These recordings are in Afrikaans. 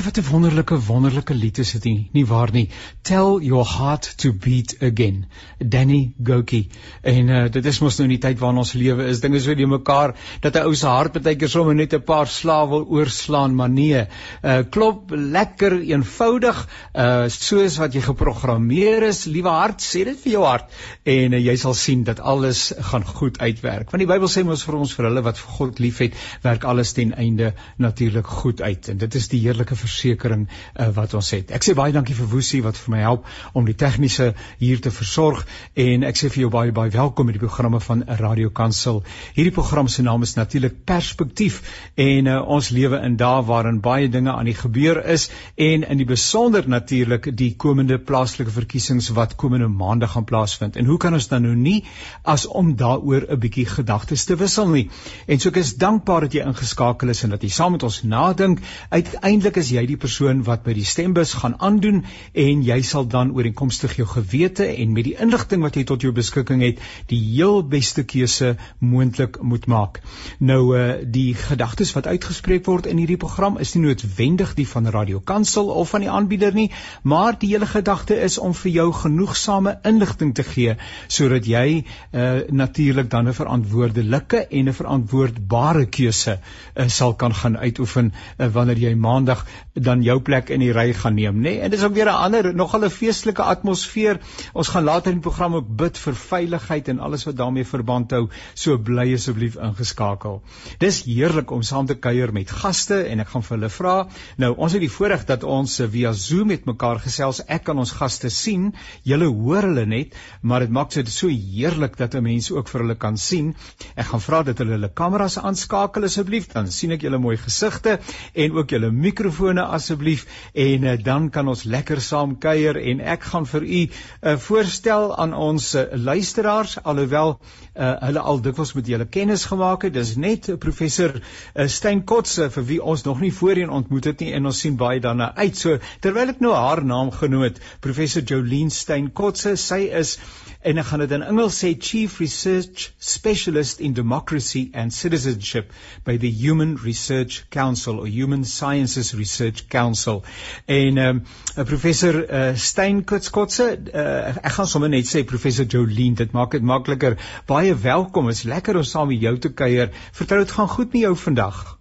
Ai wat 'n wonderlike wonderlike lied is dit nie, nie waar nie. Tell your heart to beat again. Danny Goki. En uh, dit is mos nou in die tyd waarin ons lewe is. Dinge so die mekaar dat 'n ou se hart baie keer sommer net 'n paar slae wil oorslaan, maar nee. Uh klop lekker eenvoudig, uh soos wat jy geprogrammeer is. Liewe hart, sê dit vir jou hart en uh, jy sal sien dat alles gaan goed uitwerk. Want die Bybel sê mos vir ons vir hulle wat vir God liefhet, werk alles ten einde natuurlik goed uit. En dit is die heerlike versekering uh, wat ons het. Ek sê baie dankie vir Woesie wat vir my help om die tegniese hier te versorg en ek sê vir jou baie baie welkom by die programme van Radio Kansel. Hierdie program se naam is natuurlik Perspektief en uh, ons lewe in dae waarin baie dinge aan die gebeur is en in die besonder natuurlik die komende plaaslike verkiesings wat komende maande gaan plaasvind. En hoe kan ons dan nou nie as om daaroor 'n bietjie gedagtes te wissel nie? En so ek is dankbaar dat jy ingeskakel is en dat jy saam met ons nadink. Uiteindelik is jy die persoon wat by die stembus gaan aandoen en jy sal dan ooreenkomstig jou gewete en met die inligting wat jy tot jou beskikking het, die heel beste keuse moontlik moet maak. Nou uh die gedagtes wat uitgespreek word in hierdie program is nie noodwendig die van Radio Kansel of van die aanbieder nie, maar die hele gedagte is om vir jou genoegsame inligting te gee sodat jy uh natuurlik dan 'n verantwoordelike en 'n verantwoordbare keuse uh, sal kan gaan uitoefen uh, wanneer jy maandag dan jou plek in die ry gaan neem, nê? Nee? En dis ook weer 'n ander nogal 'n feestelike atmosfeer. Ons gaan later in die program ook bid vir veiligheid en alles wat daarmee verband hou. So bly asseblief ingeskakel. Dis heerlik om saam te kuier met gaste en ek gaan vir hulle vra. Nou, ons het die voorreg dat ons via Zoom met mekaar gesels. Ek kan ons gaste sien. Julle hoor hulle net, maar dit maak dit so heerlik dat 'n mens ook vir hulle kan sien. Ek gaan vra dat hulle hulle kameras aanskakel asseblief, dan sien ek julle mooi gesigte en ook julle mikrofone asseblief en uh, dan kan ons lekker saam kuier en ek gaan vir u uh, voorstel aan ons uh, luisteraars alhoewel uh, hulle al dikwels met julle kennis gemaak het dis net uh, professor uh, Stein Kotse vir wie ons nog nie voorheen ontmoet het nie en ons sien baie daarna uit so terwyl ek nou haar naam genoem het professor Jolien Stein Kotse sy is en ek gaan dit in Engels sê Chief Research Specialist in Democracy and Citizenship by the Human Research Council or Human Sciences Research Council. En ehm um, professor uh, Stein Kutskotse, uh, ek gaan sommer net sê professor Jolien, dit maak dit makliker. Baie welkom. Dit is lekker om saam met jou te kuier. Vertel dit gaan goed met jou vandag.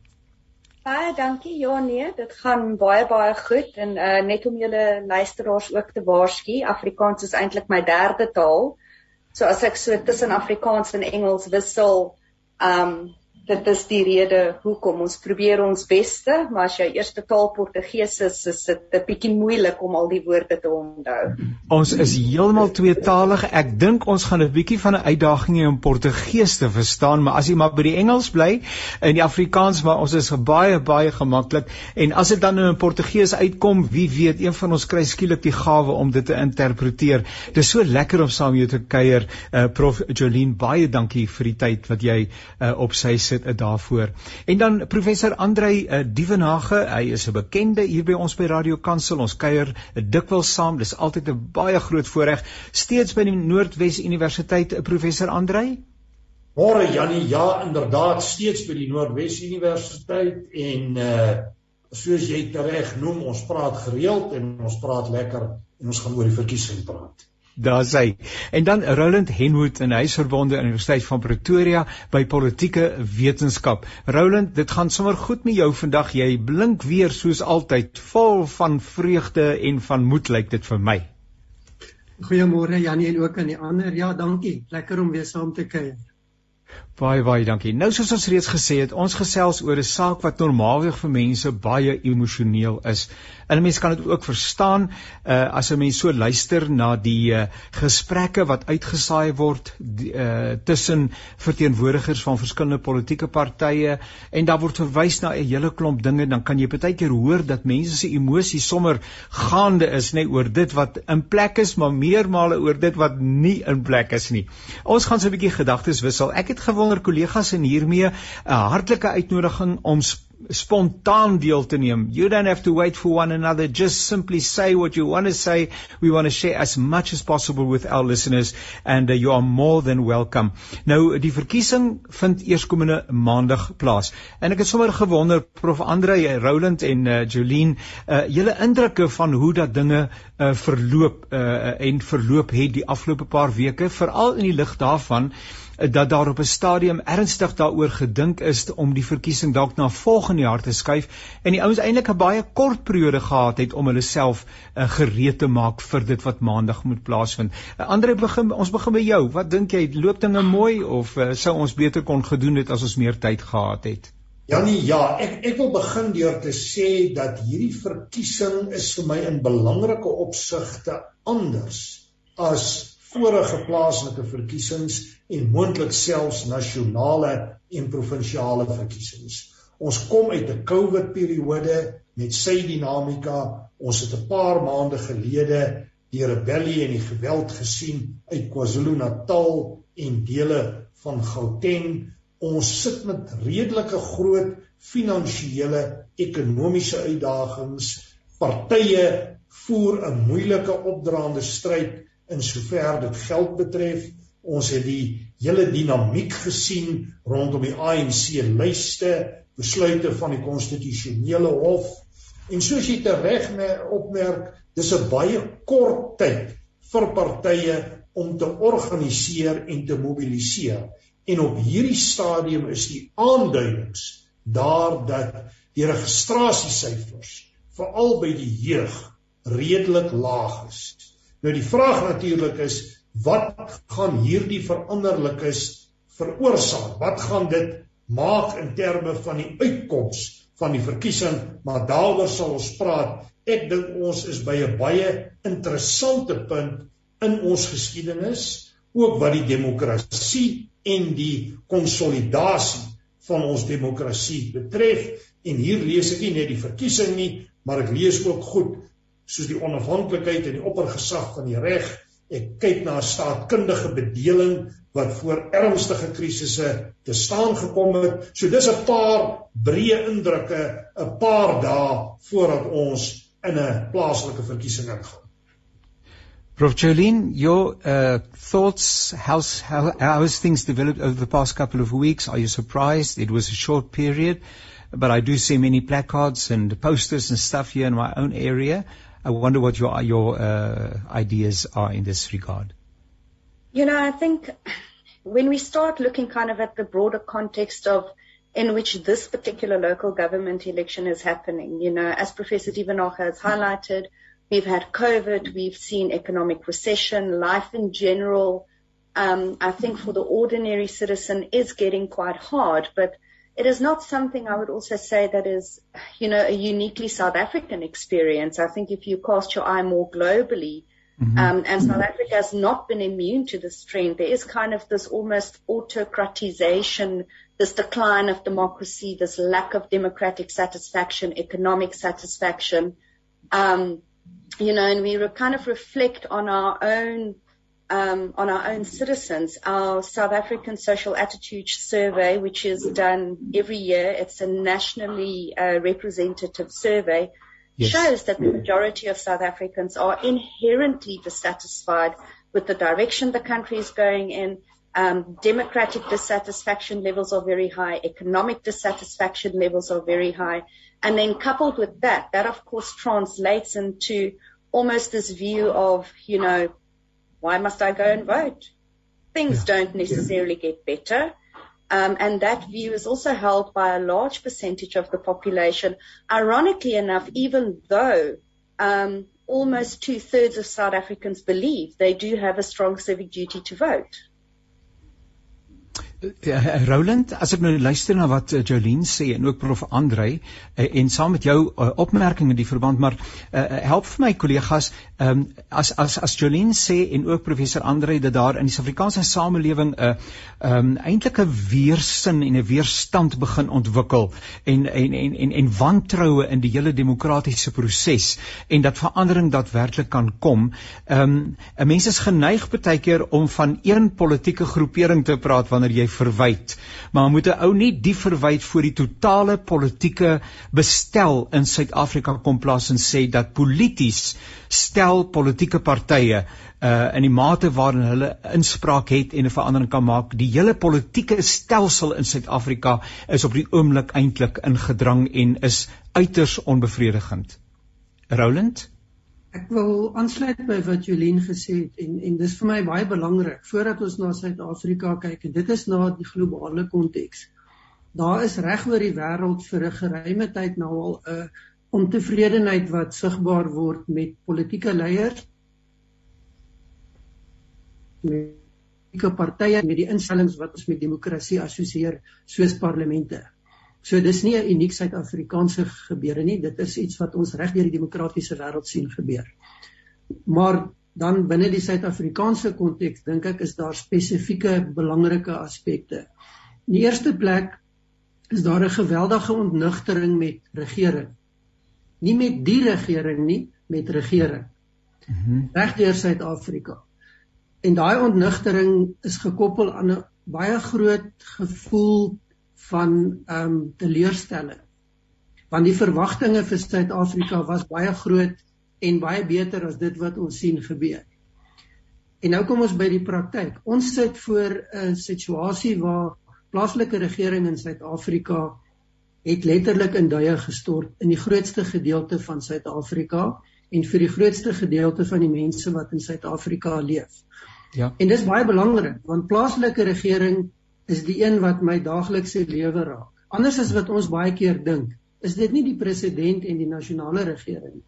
Baie dankie. Ja nee, dit gaan baie baie goed en uh net om julle luisteraars ook te waarsku, Afrikaans is eintlik my derde taal. So as ek so tussen Afrikaans en Engels wissel, um dit is die rede hoekom ons probeer ons beste, maar as jou eerste taal Portugees is, is dit 'n bietjie moeilik om al die woorde te onthou. Ons is heeltemal tweetalig. Ek dink ons gaan 'n bietjie van 'n uitdaging hê om Portugees te verstaan, maar as jy maar by die Engels bly en die Afrikaans, maar ons is baie baie gemaklik en as dit dan in Portugees uitkom, wie weet, een van ons kry skielik die gawe om dit te interpreteer. Dit is so lekker om saam jou te kuier. Uh, Prof Jolien, baie dankie vir die tyd wat jy uh, op sy sit dit daarvoor. En dan professor Andrei uh, Dievenage, hy is 'n bekende hier by ons by Radio Kansel. Ons kuier dikwels saam. Dis altyd 'n baie groot voorreg steeds by die Noordwes Universiteit, uh, professor Andrei. Môre Jannie, ja inderdaad steeds by die Noordwes Universiteit en uh soos jy reg noem, ons praat gereeld en ons praat lekker en ons gaan oor die verkiesing praat. Daar sê. En dan Roland Henwood en hy is verbonde aan die Universiteit van Pretoria by politieke wetenskap. Roland, dit gaan sommer goed met jou vandag. Jy blink weer soos altyd, vol van vreugde en van moed lyk dit vir my. Goeiemôre Janie en ook aan die ander. Ja, dankie. Lekker om weer saam te kuier. Baie baie dankie. Nou soos ons reeds gesê het, ons gesels oor 'n saak wat normaalweg vir mense baie emosioneel is. En 'n mens kan dit ook verstaan uh as 'n mens so luister na die uh, gesprekke wat uitgesaai word die, uh tussen verteenwoordigers van verskillende politieke partye en daar word verwys na 'n hele klomp dinge, dan kan jy baie keer hoor dat mense se emosies sommer gaande is net oor dit wat in plek is, maar meermale oor dit wat nie in plek is nie. Ons gaan so 'n bietjie gedagtes wissel. Ek het gewonder kollegas en hiermee 'n hartlike uitnodiging om spontaan deel te neem. You don't have to wait for one another. Just simply say what you want to say. We want to share as much as possible with our listeners and uh, you are more than welcome. Nou die verkiesing vind eerskomende maandag plaas. En ek het sommer gewonder prof Andre Roland en uh, Jolien, uh, julle indrukke van hoe dat dinge uh, verloop uh, en verloop het die afgelope paar weke, veral in die lig daarvan dat daar op 'n stadium ernstig daaroor gedink is om die verkiesing dalk na volgende jaar te skuif en die ouens eintlik 'n baie kort periode gehad het om hulle self uh, gereed te maak vir dit wat maandag moet plaasvind. Uh, Andre begin ons begin by jou. Wat dink jy, loop dinge mooi of uh, sou ons beter kon gedoen het as ons meer tyd gehad het? Janie, ja, ek ek wil begin deur te sê dat hierdie verkiesing is vir my in belangrike opsigte anders as vorige plaaslike verkiesings en moontlik selfs nasionale en provinsiale verkiesings. Ons kom uit 'n COVID periode met sy dinamika. Ons het 'n paar maande gelede die rebellie en die geweld gesien uit KwaZulu-Natal en dele van Gauteng. Ons sit met redelike groot finansiële ekonomiese uitdagings. Partye voer 'n moeilike opdraande stryd in sover dit geld betref. Ons het die hele dinamiek gesien rondom die ANC lyste, besluite van die konstitusionele hof. En soos jy tereg opmerk, dis 'n baie kort tyd vir partye om te organiseer en te mobiliseer. En op hierdie stadium is die aanduidings daar dat die registrasiesyfers veral by die jeug redelik laag is. Nou die vraag natuurlik is wat gaan hierdie veranderlikes veroorsaak? Wat gaan dit maak in terme van die uitkoms van die verkiesing? Maar daaroor sal ons praat. Ek dink ons is by 'n baie interessante punt in ons geskiedenis, ook wat die demokrasie en die konsolidasie van ons demokrasie betref. En hier lees ek nie net die verkiesing nie, maar ek lees ook goed soos die onafhanklikheid en die oppergesag van die reg. Ek kyk na 'n staatkundige bedeling wat voor ernstige krisisse te staan gekom het. So dis 'n paar breë indrukke 'n paar dae voordat ons in 'n plaaslike verkiesing ingaan. Prof Jolene, your uh, thoughts, how's, how, how has things developed over the past couple of weeks? Are you surprised? It was a short period, but I do see many placards and posters and stuff here in my own area. I wonder what your your uh, ideas are in this regard. You know, I think when we start looking kind of at the broader context of in which this particular local government election is happening, you know, as Professor Divanach has highlighted, we've had COVID, we've seen economic recession, life in general. Um, I think for the ordinary citizen is getting quite hard, but it is not something I would also say that is, you know, a uniquely South African experience. I think if you cast your eye more globally, mm-hmm. um, and South Africa has not been immune to this trend, there is kind of this almost autocratization, this decline of democracy, this lack of democratic satisfaction, economic satisfaction. Um, you know, and we kind of reflect on our own um, on our own citizens. Our South African Social Attitude Survey, which is done every year, it's a nationally uh, representative survey, yes. shows that the majority of South Africans are inherently dissatisfied with the direction the country is going in. Um, democratic dissatisfaction levels are very high. Economic dissatisfaction levels are very high. And then coupled with that, that of course translates into almost this view of, you know, why must I go and vote? Things yeah. don't necessarily yeah. get better. Um, and that view is also held by a large percentage of the population. Ironically enough, even though um, almost two thirds of South Africans believe they do have a strong civic duty to vote. Uh, Roland, as ek nou luister na wat uh, Jolene sê en ook prof Andre uh, en saam met jou opmerkings in die verband, maar help vir my kollegas, um, as as as Jolene sê en ook professor Andre dat daar in die Suid-Afrikaanse samelewing 'n uh, um, eintlik 'n weerstand en 'n weerstand begin ontwikkel en en en en, en wantroue in die hele demokratiese proses en dat verandering daadwerklik kan kom. Um, 'n mens is geneig baie keer om van een politieke groepering te praat wanneer jy verwyd. Maar moet 'n ou nie die verwyd voor die totale politieke bestel in Suid-Afrika kom plaas en sê dat polities stel politieke partye uh in die mate waarin hulle inspraak het en 'n verandering kan maak. Die hele politieke stelsel in Suid-Afrika is op die oomblik eintlik ingedrang en is uiters onbevredigend. Roland Ek wil aansluit by wat Jolien gesê het en en dis vir my baie belangrik voordat ons na Suid-Afrika kyk en dit is na die globale konteks. Daar is reg oor die wêreld vir 'n geruime tyd nou al 'n ontevredenheid wat sigbaar word met politieke leiers met politieke partye met die instellings wat ons met demokrasie assosieer soos parlemente. So dis nie 'n uniek Suid-Afrikaanse gebeure nie, dit is iets wat ons reg deur die demokratiese wêreld sien gebeur. Maar dan binne die Suid-Afrikaanse konteks dink ek is daar spesifieke belangrike aspekte. In die eerste plek is daar 'n geweldige ontnugtering met regering. Nie met die regering nie, met regering. Mm reg deur Suid-Afrika. En daai ontnugtering is gekoppel aan 'n baie groot gevoel van ehm um, teleurstelling. Want die verwagtinge vir Suid-Afrika was baie groot en baie beter as dit wat ons sien gebeur. En nou kom ons by die praktyk. Ons sit voor 'n situasie waar plaaslike regering in Suid-Afrika het letterlik in duie gestort in die grootste gedeelte van Suid-Afrika en vir die grootste gedeelte van die mense wat in Suid-Afrika leef. Ja. En dis baie belangrik want plaaslike regering is die een wat my daaglikse lewe raak. Anders as wat ons baie keer dink, is dit nie die president en die nasionale regering nie.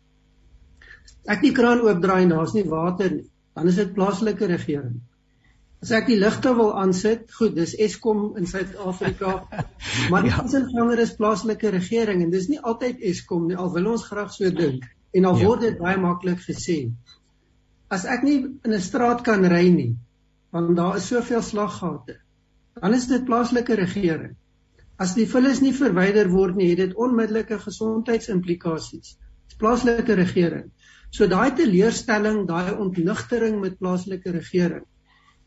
Ek die kraan oopdraai en daar's nie water nie, dan is dit plaaslike regering. As ek die ligte wil aansit, goed, dis Eskom in Suid-Afrika, maar die ja. is plaaslike regering en dis nie altyd Eskom nie, al wil ons graag so dink en al ja. word dit baie maklik gesê. As ek nie in 'n straat kan ry nie, want daar is soveel slaggate dan is dit plaaslike regering. As die vullis nie verwyder word nie, het dit onmiddellike gesondheidsimplikasies. Dis plaaslike regering. So daai teleurstelling, daai ontnugtering met plaaslike regering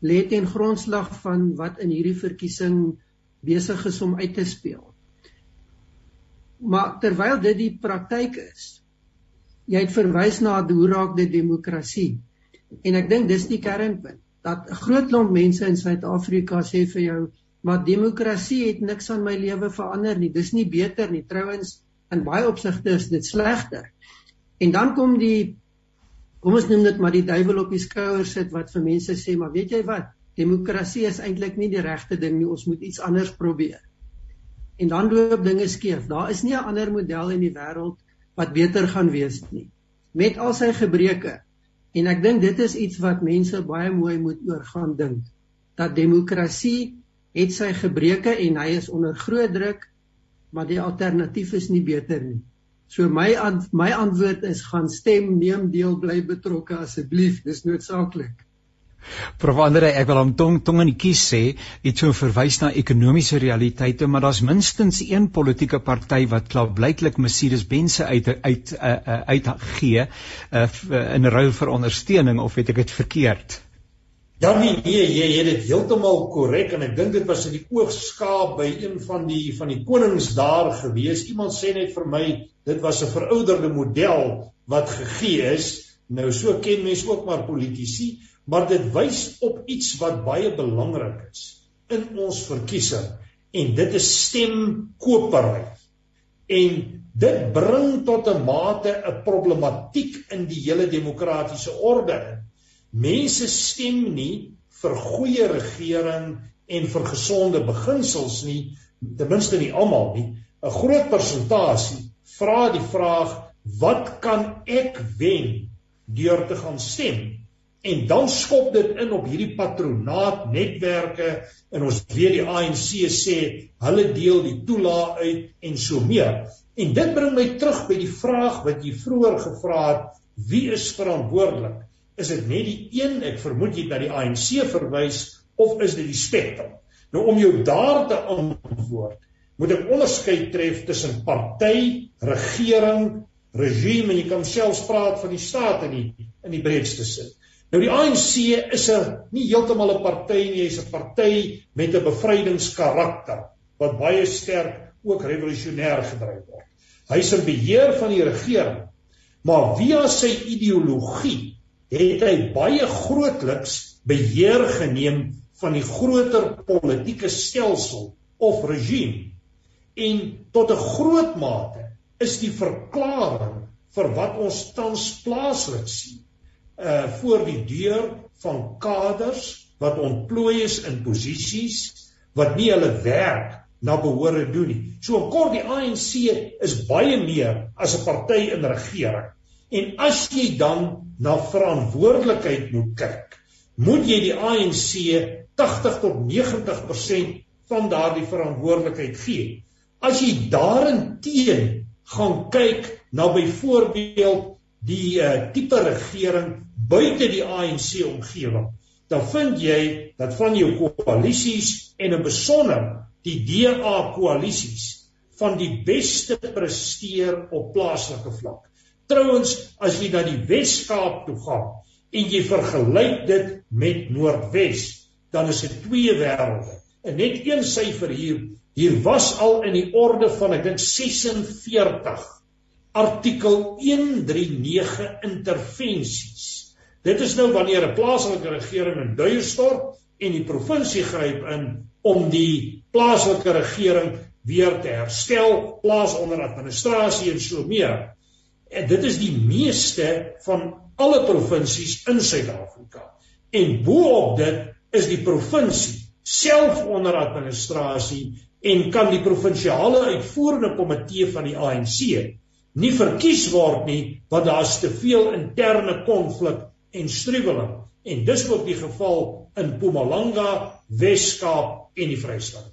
lê ten grondslag van wat in hierdie verkiesing besig is om uit te speel. Maar terwyl dit die praktyk is, jy het verwys na hoe raak dit demokrasie. En ek dink dis die kernpunt dat 'n groot klomp mense in Suid-Afrika sê vir jou, maar demokrasie het niks aan my lewe verander nie. Dis nie beter nie. Trouwens, in baie opsigte is dit slegter. En dan kom die kom ons noem dit maar die duiwel op die skouer sit wat vir mense sê, maar weet jy wat? Demokrasie is eintlik nie die regte ding nie. Ons moet iets anders probeer. En dan loop dinge skeef. Daar is nie 'n ander model in die wêreld wat beter gaan wees nie. Met al sy gebreke En ek dink dit is iets wat mense baie mooi moet oor gaan dink. Dat demokrasie het sy gebreke en hy is onder groot druk, maar die alternatief is nie beter nie. So my my antwoord is gaan stem, neem deel, bly betrokke asseblief, dis noodsaaklik. Prof Andre, ek wil hom tong tong in die kies sê, het so verwys na ekonomiese realiteite, maar daar's minstens een politieke party wat klaar blyklik Mercedes Benz uit uit uh, uh, uitgee uh, in ruil vir ondersteuning of het ek dit verkeerd? Ja nee, nee, jy het dit heeltemal korrek en ek dink dit was in die oogskaap by een van die van die konings daar gewees. Iemand sê net vir my, dit was 'n verouderde model wat gegee is. Nou so ken mense ook maar politici maar dit wys op iets wat baie belangrik is in ons verkiesing en dit is stemkopery. En dit bring tot 'n mate 'n problematiek in die hele demokratiese orde. Mense stem nie vir goeie regering en vir gesonde beginsels nie, ten minste nie almal nie. 'n Groot persentasie vra die vraag: "Wat kan ek wen deur te gaan stem?" En dan skop dit in op hierdie patronaat netwerke en ons weet die ANC sê hulle deel die toelaag uit en so meer. En dit bring my terug by die vraag wat jy vroeër gevra het, wie is verantwoordelik? Is dit net die een, ek vermoed jy dat die ANC verwys of is dit die spektrum? Nou om jou daar te antwoord, moet ek onderskeid tref tussen party, regering, regime en jy kan selfs praat van die staat in die in die breedste sin. Nou die ANC is 'n nie heeltemal 'n party nie, hy's 'n party met 'n bevrydingskarakter wat baie sterk ook revolusionêr gedryf word. Hy's in beheer van die regering, maar via sy ideologie het hy baie grootliks beheer geneem van die groter politieke stelsel of regime en tot 'n groot mate is die verklaring vir wat ons tans plaaslik sien uh voor die deur van kaders wat ontplooi is in posisies wat nie hulle werk na behoore doen nie. So kort die ANC is baie meer as 'n party in regering. En as jy dan na verantwoordelikheid moet kyk, moet jy die ANC 80 tot 90% van daardie verantwoordelikheid gee. As jy daarin gaan kyk na byvoorbeeld die uh, tipe regering buite die ANC omgewing, dan vind jy dat van jou koalisies en in besonder die DA koalisies van die beste presteer op plaaslike vlak. Trouwens, as jy na die Wes-Kaap toe gaan en jy vergelyk dit met Noordwes, dan is dit twee wêrelde. En net een syfer hier, hier was al in die orde van ek dink 46 artikel 139 intervensies. Dit is nou wanneer 'n plaaslike regering in duie stort en die provinsie gryp in om die plaaslike regering weer te herstel, plaas onder administrasie en so meer. En dit is die meeste van alle provinsies in Suid-Afrika. En bo-op dit is die provinsie self onder administrasie en kan die provinsiale uitvoerende komitee van die ANC nie verkies word nie want daar is te veel interne konflik en struweling en dis ook die geval in Mpumalanga, Wes-Kaap en die Vrystaat.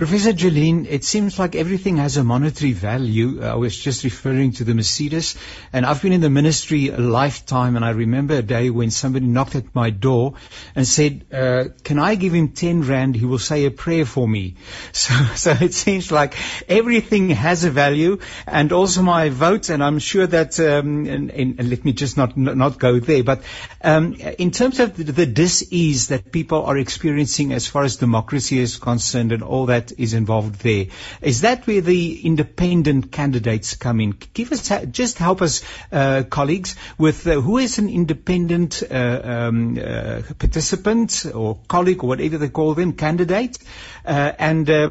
Professor Jolene, it seems like everything has a monetary value. I was just referring to the Mercedes, and I've been in the ministry a lifetime, and I remember a day when somebody knocked at my door and said, uh, "Can I give him ten rand? He will say a prayer for me." So, so it seems like everything has a value, and also my vote. And I'm sure that, um, and, and, and, let me just not not go there, but um, in terms of the, the dis-ease that people are experiencing as far as democracy is concerned, and all that is involved there. Is that where the independent candidates come in? Give us, just help us, uh, colleagues, with uh, who is an independent uh, um, uh, participant or colleague or whatever they call them, candidate. Uh, and uh,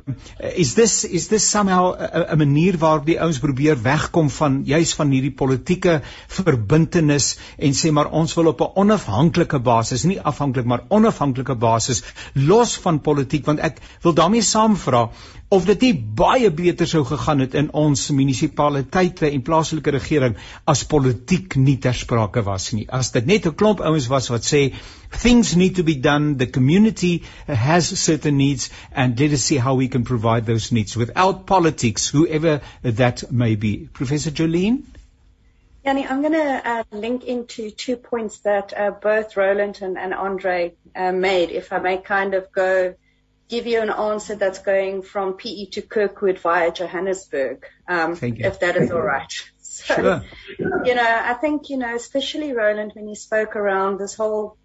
is this is this somehow 'n manier waar die ouens probeer wegkom van juis van hierdie politieke verbintenis en sê maar ons wil op 'n onafhanklike basis, nie afhanklik maar onafhanklike basis los van politiek want ek wil daarmee saamvra of dit nie baie beter sou gegaan het in ons munisipaliteite en plaaslike regering as politiek nie ter sprake was nie. As dit net 'n klomp ouens was wat sê things need to be done, the community has certain needs and let us see how we can provide those needs without politics, whoever that may be. Professor Jolene? Yanni, I'm going to uh, link into two points that uh, both Roland and, and Andre uh, made, if I may kind of go give you an answer that's going from PE to Kirkwood via Johannesburg, um, if that is all right. So, sure. you know, I think, you know, especially Roland, when he spoke around this whole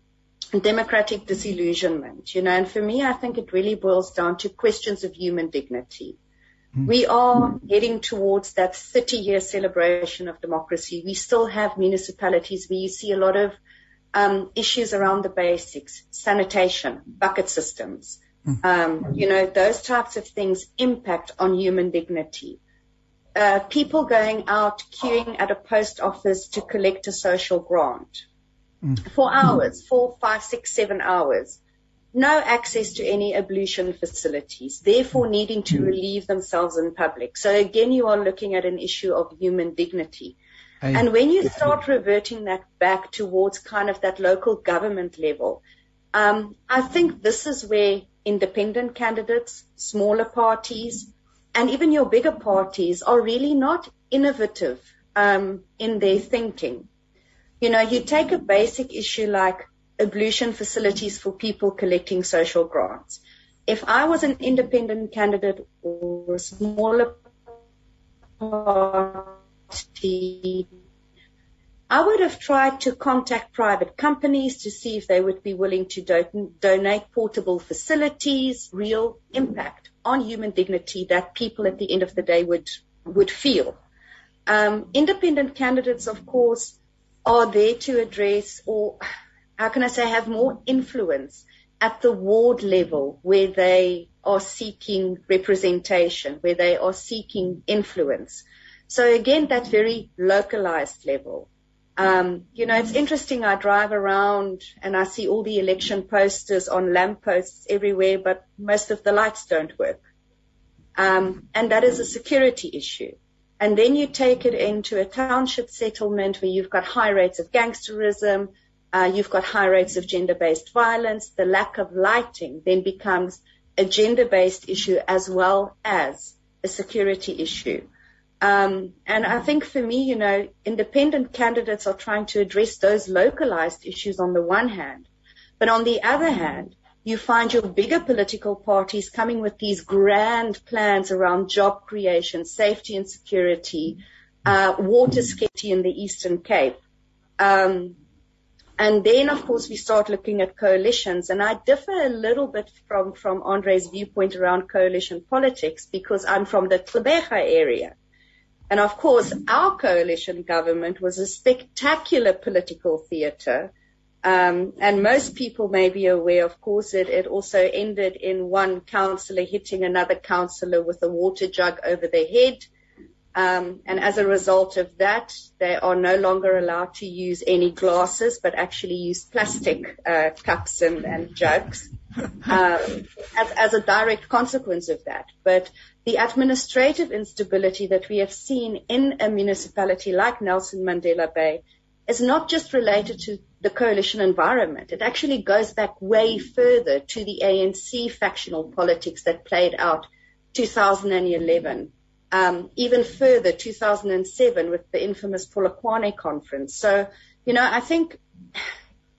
democratic disillusionment, you know, and for me, I think it really boils down to questions of human dignity. Mm. We are heading towards that 30 year celebration of democracy. We still have municipalities where you see a lot of um, issues around the basics, sanitation, bucket systems, um, you know, those types of things impact on human dignity. Uh, people going out queuing at a post office to collect a social grant mm. for hours, four, five, six, seven hours. No access to any ablution facilities, therefore needing to relieve themselves in public. So again, you are looking at an issue of human dignity. And when you start reverting that back towards kind of that local government level, um, I think this is where independent candidates, smaller parties, and even your bigger parties are really not innovative um, in their thinking. You know, you take a basic issue like ablution facilities for people collecting social grants. If I was an independent candidate or a smaller party, I would have tried to contact private companies to see if they would be willing to do- donate portable facilities, real impact on human dignity that people at the end of the day would would feel. Um, independent candidates, of course, are there to address or how can I say have more influence at the ward level where they are seeking representation, where they are seeking influence. So again, that very localized level. Um, you know, it's interesting. I drive around and I see all the election posters on lampposts everywhere, but most of the lights don't work. Um, and that is a security issue. And then you take it into a township settlement where you've got high rates of gangsterism, uh, you've got high rates of gender-based violence. The lack of lighting then becomes a gender-based issue as well as a security issue. Um, and I think for me, you know, independent candidates are trying to address those localized issues on the one hand. But on the other hand, you find your bigger political parties coming with these grand plans around job creation, safety and security, uh, water scarcity in the Eastern Cape. Um, and then, of course, we start looking at coalitions. And I differ a little bit from, from Andre's viewpoint around coalition politics because I'm from the Gqeberha area. And of course, our coalition government was a spectacular political theatre. Um, and most people may be aware, of course, that it also ended in one councillor hitting another councillor with a water jug over their head. Um, and as a result of that, they are no longer allowed to use any glasses, but actually use plastic uh, cups and, and jugs um, as, as a direct consequence of that. But the administrative instability that we have seen in a municipality like Nelson Mandela Bay is not just related to the coalition environment. It actually goes back way further to the ANC factional politics that played out 2011 um, even further, 2007 with the infamous Polokwane conference. So, you know, I think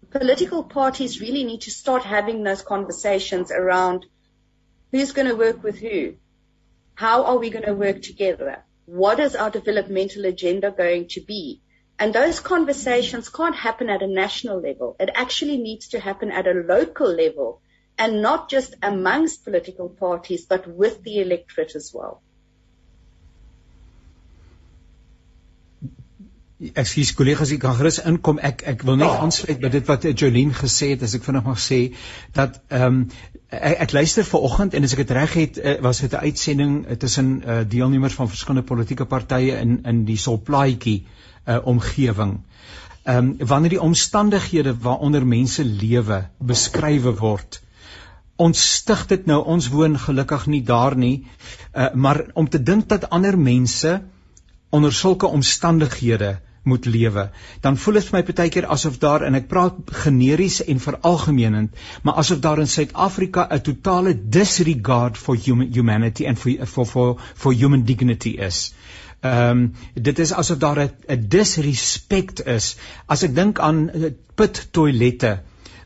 political parties really need to start having those conversations around who's going to work with who, how are we going to work together, what is our developmental agenda going to be. And those conversations can't happen at a national level. It actually needs to happen at a local level and not just amongst political parties, but with the electorate as well. Ekskuus kollegas, ek kan gerus inkom. Ek ek wil net ja. aansluit by dit wat Jolien gesê het, as ek vinnig mag sê dat ehm um, ek, ek luister ver oggend en as ek dit reg het, uh, was dit 'n uitsending uh, tussen uh, deelnemers van verskillende politieke partye in in die Solplaatjie uh, omgewing. Ehm um, wanneer die omstandighede waaronder mense lewe beskryf word, ons stig dit nou ons woon gelukkig nie daar nie, uh, maar om te dink dat ander mense onder sulke omstandighede moet lewe, dan voel dit vir my baie keer asof daar en ek praat generies en veralgemeenend, maar asof daar in Suid-Afrika 'n totale disregard for human humanity and for for for, for human dignity is. Ehm um, dit is asof daar 'n disrespect is. As ek dink aan eh, put toilette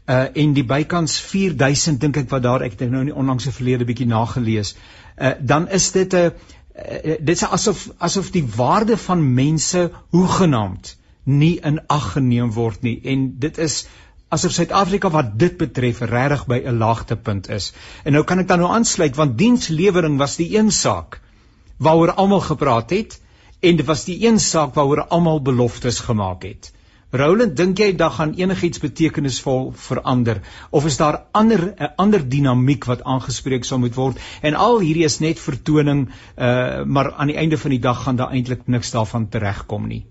uh en die bykans 4000 dink ek wat daar ek het nou in die onlangse verlede bietjie nagelees. Uh dan is dit 'n uh, dit is asof asof die waarde van mense hoegenaamd nie in ag geneem word nie en dit is asof Suid-Afrika wat dit betref regtig by 'n laagtepunt is. En nou kan ek dan nou aansluit want dienslewering was die een saak waaroor almal gepraat het en dit was die een saak waaroor almal beloftes gemaak het. Roland, dink jy dat gaan enigiets betekenisvol verander of is daar ander 'n ander dinamiek wat aangespreek sal moet word en al hierdie is net vertoning uh maar aan die einde van die dag gaan daar eintlik niks daarvan teregkom nie.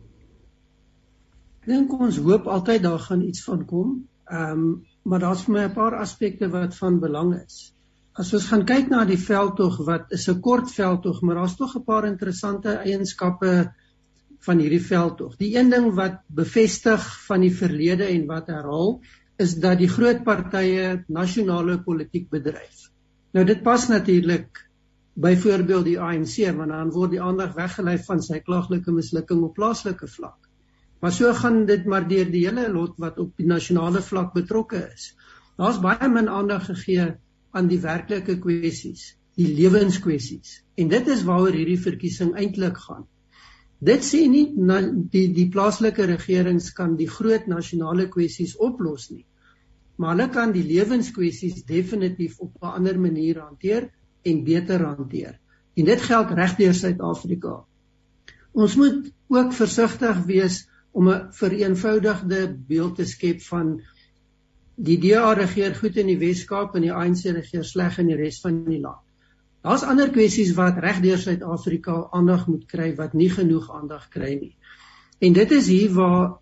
Ek dink ons hoop altyd daar gaan iets van kom. Ehm um, maar daar's vir my 'n paar aspekte wat van belang is. As ons gaan kyk na die veldtog wat is 'n kort veldtog, maar daar's tog 'n paar interessante eienskappe van hierdie veldtog. Die een ding wat bevestig van die verlede en wat herhaal is dat die groot partye nasionale politiek bedryf. Nou dit pas natuurlik byvoorbeeld die ANC want dan word die aandag weggelei van sy klaaglike mislukking op plaaslike vlak. Maar so gaan dit maar deur die hele lot wat op die nasionale vlak betrokke is. Daar's baie min aandag gegee aan die werklike kwessies, die lewenskwessies. En dit is waaroor hierdie verkiesing eintlik gaan. Dit sê nie na, die die plaaslike regerings kan die groot nasionale kwessies oplos nie. Maar hulle kan die lewenskwessies definitief op 'n ander manier hanteer en beter hanteer. En dit geld regdeur Suid-Afrika. Ons moet ook versigtig wees om 'n vereenvoudigde beeld te skep van die DA regeer goed in die Wes-Kaap en die ANC regeer sleg in die res van die land. Daar's ander kwessies wat regdeur Suid-Afrika aandag moet kry wat nie genoeg aandag kry nie. En dit is hier waar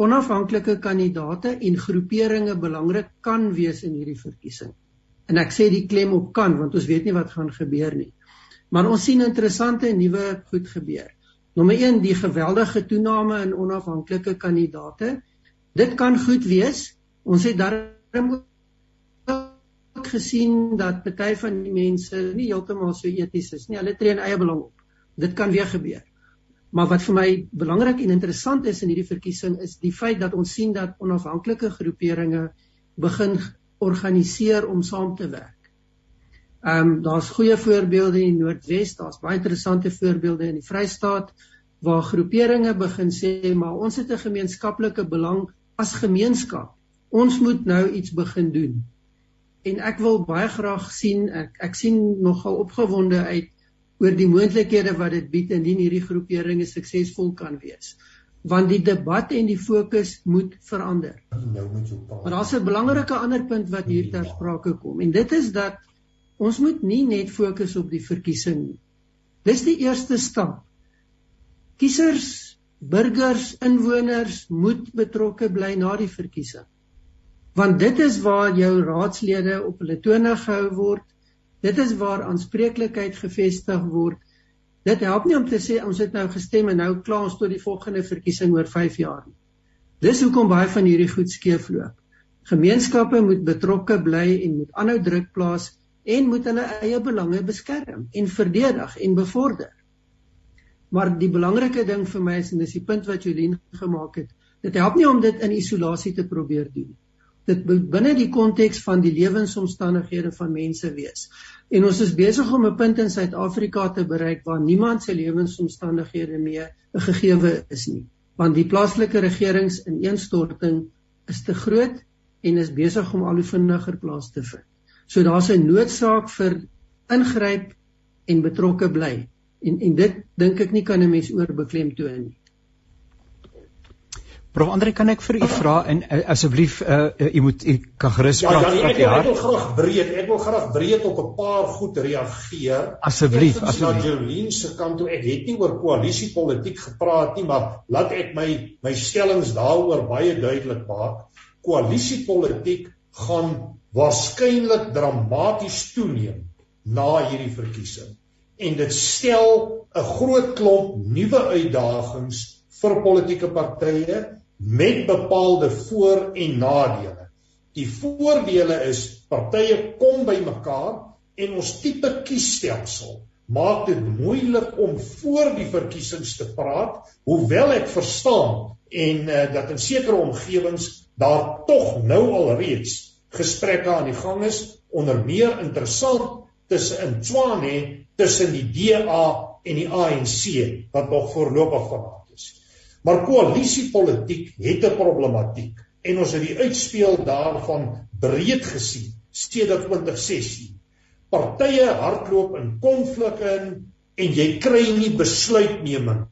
onafhanklike kandidate en groeperinge belangrik kan wees in hierdie verkiesing. En ek sê die klem op kan want ons weet nie wat gaan gebeur nie. Maar ons sien interessante nuwe goed gebeur. Nommer 1 die geweldige toename in onafhanklike kandidate. Dit kan goed wees. Ons het darm gesien dat party van die mense nie heeltemal so eties is nie. Hulle tree in eie belang op. Dit kan weer gebeur. Maar wat vir my belangrik en interessant is in hierdie verkiesing is die feit dat ons sien dat onafhanklike groeperinge begin organiseer om saam te werk. Ehm um, daar's goeie voorbeelde in die Noordwes, daar's baie interessante voorbeelde in die Vrystaat waar groeperinge begin sê maar ons het 'n gemeenskaplike belang as gemeenskap. Ons moet nou iets begin doen en ek wil baie graag sien ek ek sien nogal opgewonde uit oor die moontlikhede wat dit bied indien hierdie groeperinge suksesvol kan wees want die debat en die fokus moet verander. Nou moet jy praat. Maar daar's 'n belangrike ander punt wat hier ter sprake kom en dit is dat ons moet nie net fokus op die verkiesing nie. Dis die eerste stap. Kiesers, burgers, inwoners moet betrokke bly na die verkiesing want dit is waar jou raadslede op hulle tone gehou word. Dit is waar aanspreeklikheid gevestig word. Dit help nie om te sê ons het nou gestem en nou klaar ons tot die volgende verkiesing oor 5 jaar nie. Dis hoekom baie van hierdie goed skeefloop. Gemeenskappe moet betrokke bly en moet aanhou druk plaas en moet hulle eie belange beskerm en verdedig en bevorder. Maar die belangrike ding vir my is en dis die punt wat Jolien gemaak het, dit help nie om dit in isolasie te probeer doen nie dit binne die konteks van die lewensomstandighede van mense wees. En ons is besig om 'n punt in Suid-Afrika te bereik waar niemand se lewensomstandighede meer 'n gegewe is nie, want die plaaslike regerings in eenstorting is te groot en is besig om al hoe vinniger plaas te vind. So daar's 'n noodsaak vir ingryp en betrokke bly. En en dit dink ek nie kan 'n mens oorbeklemtoon nie. Prof Andre, kan ek vir u vra en uh, asseblief uh, uh, u moet u kan gerus vra. Ja, ja, ek, ek wil graag breed, ek wil graag breed op 'n paar goed reageer. Asseblief, asseblief. Jolien se kant toe, ek het nie oor koalisiepolitiek gepraat nie, maar laat ek my my stellings daaroor baie duidelik maak. Koalisiepolitiek gaan waarskynlik dramaties toeneem na hierdie verkiesing. En dit stel 'n groot klomp nuwe uitdagings vir politieke partye met bepaalde voor- en nadele. Die voordele is partye kom bymekaar en ons tipe kiesstelsel maak dit moeilik om voor die verkiesings te praat, hoewel ek verstaan en uh, dat in sekere omgewings daar tog nou al reeds gesprekke aan die gang is onder meer interessant tussen in Tswane tussen die DA en die ANC wat nog voorlopig vanaand Maar koalisiepolitiek het 'n problematiek en ons het die uitspeel daarvan breed gesien sedert 2016. Partye hardloop in konflikte in en jy kry nie besluitneming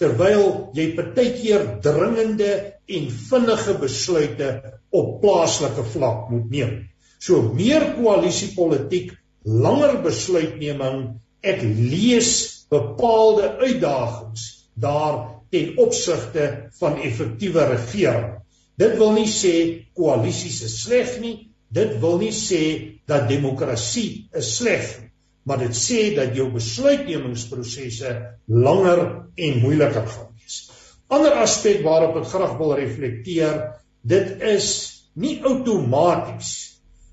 terwyl jy partykeer dringende en vinnige besluite op plaaslike vlak moet neem. So meer koalisiepolitiek, langer besluitneming, ek lees bepaalde uitdagings daar ten opsigte van effektiewe regering. Dit wil nie sê koalisies is sleg nie, dit wil nie sê dat demokrasie is sleg nie, maar dit sê dat jou besluitnemingsprosesse langer en moeiliker gaan wees. Ander aspek waarop ek graag wil reflekteer, dit is nie outomaties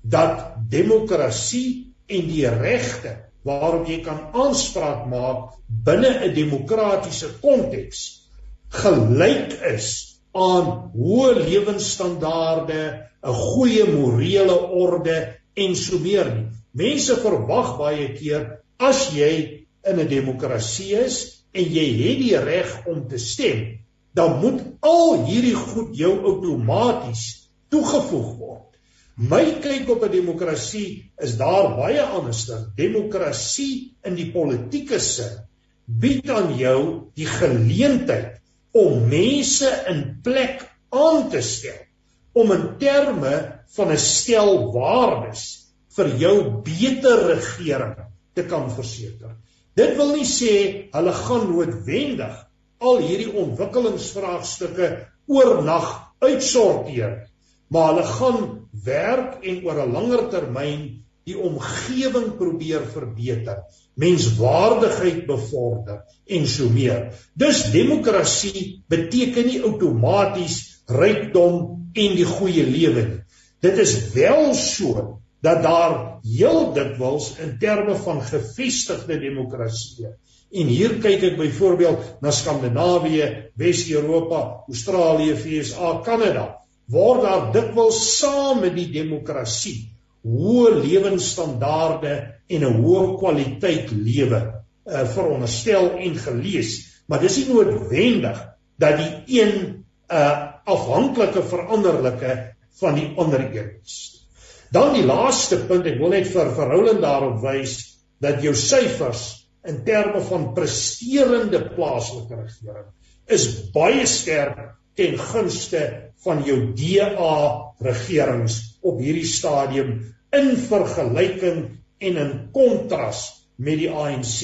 dat demokrasie en die regte waarop jy kan aanspraak maak binne 'n demokratiese konteks gelyk is aan hoë lewensstandaarde, 'n goeie morele orde en so meer nie. Mense verwag baie keer as jy in 'n demokrasie is en jy het die reg om te stem, dan moet al hierdie goed jou outomaties toegevoeg word. My kyk op 'n demokrasie is daar baie anderster. Demokrasie in die politieke sin bied aan jou die geleentheid om mense in plek aan te stel om in terme van 'n stel waardes vir jou beter regering te kan verseker. Dit wil nie sê hulle gaan noodwendig al hierdie ontwikkelingsvraagstukke oornag uitsorteer, maar hulle gaan werk en oor 'n langer termyn die omgewing probeer verbeter, menswaardigheid bevorder en so meer. Dus demokrasie beteken nie outomaties rykdom en die goeie lewe nie. Dit is wel so dat daar heel dikwels in terme van gevestigde demokratieë en hier kyk ek byvoorbeeld na Skandinawië, Wes-Europa, Australië, VSA, Kanada, word daar dikwels saam met die demokrasie hoë lewensstandaarde en 'n hoë kwaliteit lewe uh, veronderstel en gelees, maar dis nie noodwendig dat die een 'n uh, afhanklike veranderlike van die ander is. Dan die laaste punt, ek wil net vir verhouding daarop wys dat jou syfers in terme van presterende plaaslike regering is baie sterk ten gunste van jou DA regerings op hierdie stadium in vergelyking en in kontras met die ANC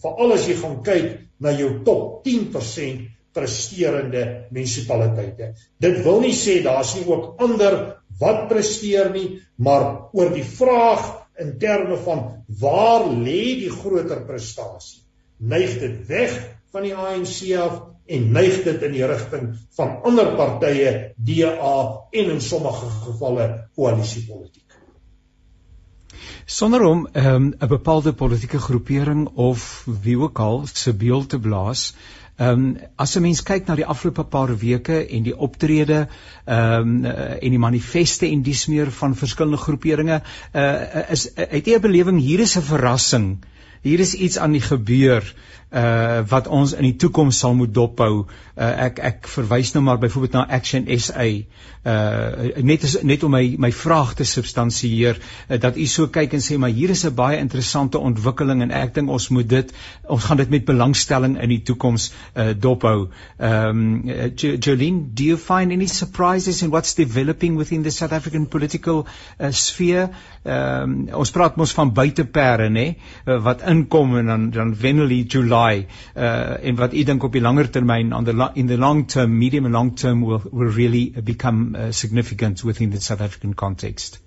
veral as jy gaan kyk na jou top 10% presterende munisipaliteite. Dit wil nie sê daar's nie ook ander wat presteer nie, maar oor die vraag in terme van waar lê die groter prestasie? Neig dit weg van die ANC af en neig dit in die rigting van ander partye, DA en in sommige gevalle koalisiepolitiek. Sonder om ehm, 'n um, bepaalde politieke groepering of wie ook al se beeld te blaas, Ehm um, as 'n mens kyk na die afgelope paar weke en die optrede ehm um, en die manifeste en dies meer van verskillende groeperinge, uh, is het jy 'n belewing hier is 'n verrassing. Hier is iets aan die gebeur uh wat ons in die toekoms sal moet dophou. Uh ek ek verwys nou maar byvoorbeeld na Action SA. Uh net is, net om my my vraag te substansieer uh, dat u so kyk en sê maar hier is 'n baie interessante ontwikkeling en ek dink ons moet dit ons gaan dit met belangstelling in die toekoms uh dophou. Um uh, Jolene, do you find any surprises in what's developing within the South African political uh, sphere? Um ons praat mos van buitepere nê uh, wat inkom en dan dan wennel July daai uh en wat u dink op die langer termyn on the in the long term medium and long term will will really become uh, significant within the South African context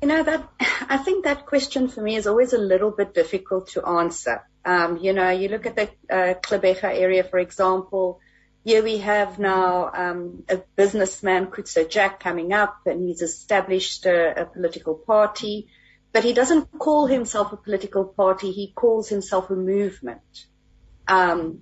You know that I think that question for me is always a little bit difficult to answer. Um, you know, you look at the uh, Klebega area, for example. Here we have now um, a businessman, Kutso Jack, coming up, and he's established a, a political party. But he doesn't call himself a political party, he calls himself a movement. Um,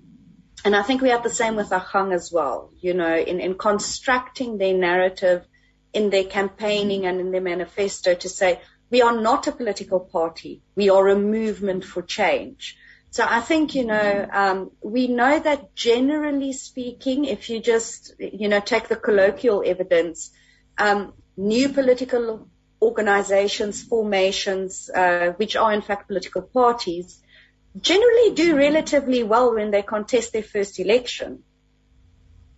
and I think we have the same with Achang as well, you know, in, in constructing their narrative, in their campaigning and in their manifesto to say, we are not a political party, we are a movement for change. So I think, you know, um, we know that generally speaking, if you just, you know, take the colloquial evidence, um, new political organizations, formations, uh, which are in fact political parties, generally do relatively well when they contest their first election.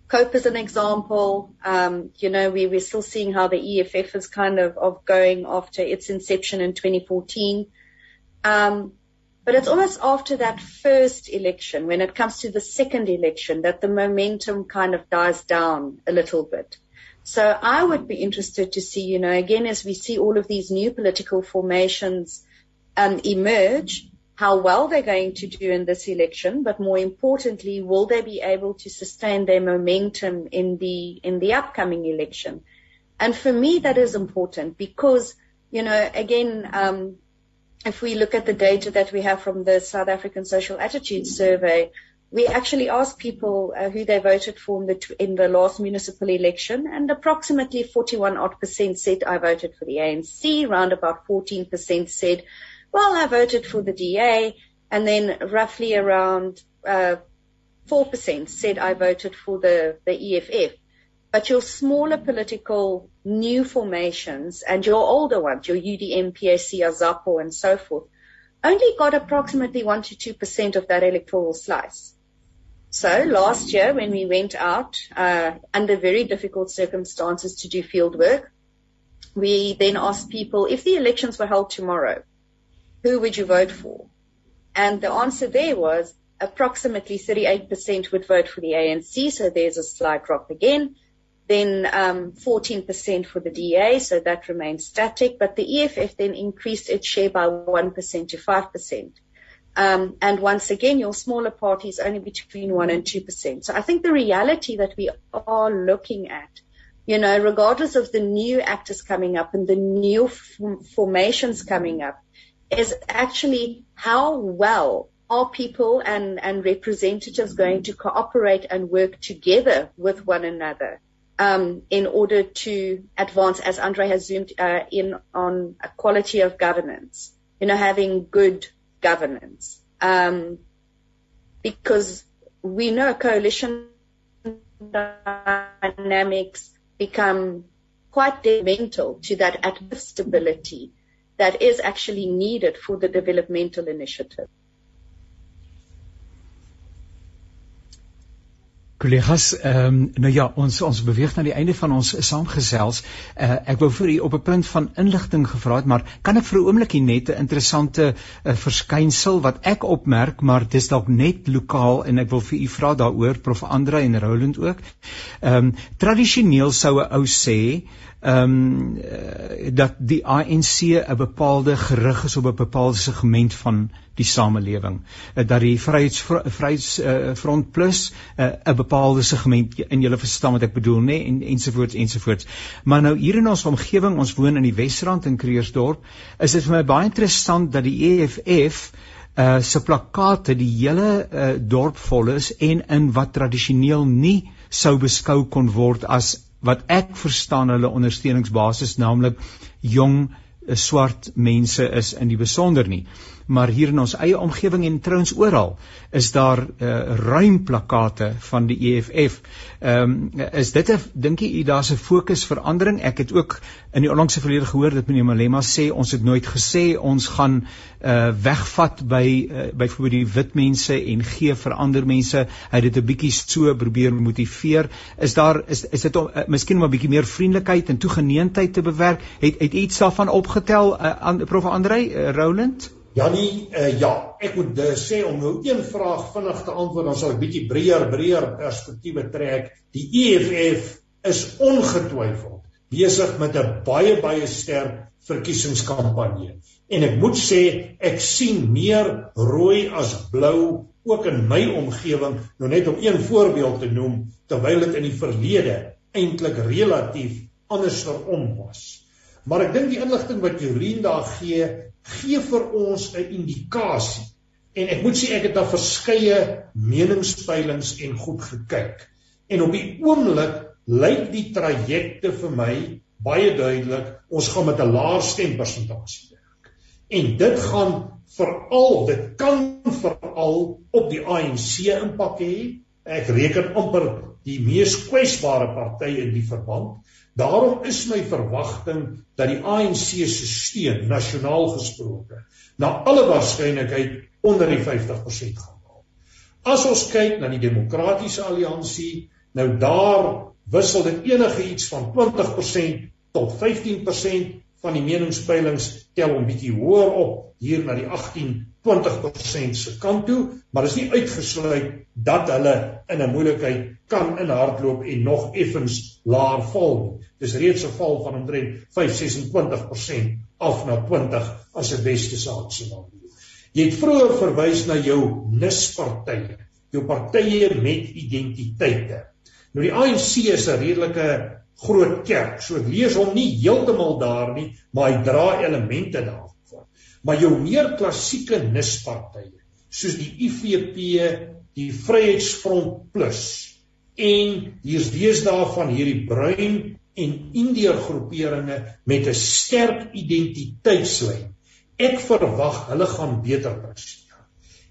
COPE is an example. Um, you know, we, we're still seeing how the EFF is kind of, of going after its inception in 2014. Um, but it's almost after that first election, when it comes to the second election, that the momentum kind of dies down a little bit. So I would be interested to see, you know, again, as we see all of these new political formations um, emerge, how well they're going to do in this election, but more importantly, will they be able to sustain their momentum in the in the upcoming election? And for me, that is important because, you know, again, um, if we look at the data that we have from the South African Social Attitude Survey, we actually asked people uh, who they voted for in the, in the last municipal election, and approximately 41 odd percent said I voted for the ANC. Around about 14 percent said, well, I voted for the DA, and then roughly around uh, 4% said I voted for the, the EFF. But your smaller political new formations and your older ones, your UDM, PAC, Azapo, and so forth, only got approximately 1 to 2% of that electoral slice. So last year, when we went out uh, under very difficult circumstances to do field work, we then asked people if the elections were held tomorrow, who would you vote for? And the answer there was approximately 38% would vote for the ANC, so there's a slight drop again. Then um, 14% for the DA, so that remains static. But the EFF then increased its share by 1% to 5%. Um, and once again, your smaller parties only between 1 and 2%. So I think the reality that we are looking at, you know, regardless of the new actors coming up and the new f- formations coming up, is actually how well are people and, and representatives going to cooperate and work together with one another um, in order to advance, as Andre has zoomed uh, in on a quality of governance, you know, having good governance. Um, because we know coalition dynamics become quite detrimental to that stability that is actually needed for the developmental initiative. Kollegas, ehm um, nou ja, ons ons beweeg na die einde van ons saamgesels. Uh, ek wou vir u op 'n punt van inligting gevra het, maar kan ek vir 'n oombliekie net 'n interessante uh, verskynsel wat ek opmerk, maar dis dalk net lokaal en ek wil vir u vra daaroor Prof Andre en Roland ook. Ehm um, tradisioneel sou 'n ou sê ehm um, uh, dat die ANC 'n bepaalde gerig is op 'n bepaalde segment van die samelewing uh, dat die vryheidsfront uh, plus 'n uh, bepaalde segment in julle verstaan wat ek bedoel nê en ensovoorts ensovoorts maar nou hier in ons omgewing ons woon in die Wesrand in Kreersdorp is dit vir my baie interessant dat die EFF uh se plakate die hele uh, dorp vol is en in wat tradisioneel nie sou beskou kon word as wat ek verstaan hulle ondersteuningsbasis naamlik jong eh, swart mense is in die besonder nie maar hier in ons eie omgewing en trouens oral is daar uh, ruim plakate van die EFF. Ehm um, is dit 'n dink jy daar's 'n fokusverandering? Ek het ook in die onlangse verlede gehoor dat meneer Malema sê ons het nooit gesê ons gaan uh, wegvat by uh, byvoorbeeld die wit mense en gee vir ander mense. Hy het dit 'n bietjie so probeer motiveer. Is daar is is dit om uh, miskien om 'n bietjie meer vriendelikheid en toegeneentheid te bewerk? Het het iets daarvan opgetel uh, aan Prof Andrei uh, Roland? Jannie, uh, ja, ek moet uh, sê om nou een vraag vinnig te antwoord, dan sal ek bietjie breër, breër perspektiewe trek. Die EFF is ongetwyfeld besig met 'n baie baie sterk verkiesingskampanje. En ek moet sê, ek sien meer rooi as blou ook in my omgewing, nou net om een voorbeeld te noem, terwyl dit in die verlede eintlik relatief andersom was. Maar ek dink die inligting wat Jolien daar gee, gee vir ons 'n indikasie. En ek moet sê ek het daar verskeie meningspeilings en goed gekyk. En op die oomblik lyk die trajecte vir my baie duidelik ons gaan met 'n laer stempersentasie werk. En dit gaan veral dit kan veral op die ANC impak hê. Ek reken amper die mees kwesbare party in die verband Daarom is my verwagting dat die ANC se steun nasionaal gesproke na alle waarskynlikheid onder die 50% gaan haal. As ons kyk na die demokratiese alliansie, nou daar wissel dit enige iets van 20% tot 15% van die meningspeilings tel 'n bietjie hoër op hier na die 18 20% se kant toe, maar is nie uitgesluit dat hulle in 'n moeilikheid kan inhardloop en nog effens laer val. Dis reeds 'n val van omtrent 5.26% af na 20 as 'n beste saak scenario. Jy het vroeër verwys na jou nispartye, jou partye met identiteite. Nou die ANC is 'n redelike groot kerk. So ek lees hom nie heeltemal daar nie, maar hy dra elemente daarvan. Maar jou meer klassieke nispartye, soos die IFP, die Vryheidsfront Plus en hier's deesdae van hierdie bruin en indiër groeperinge met 'n sterk identiteitslyn. Ek verwag hulle gaan beter presteer.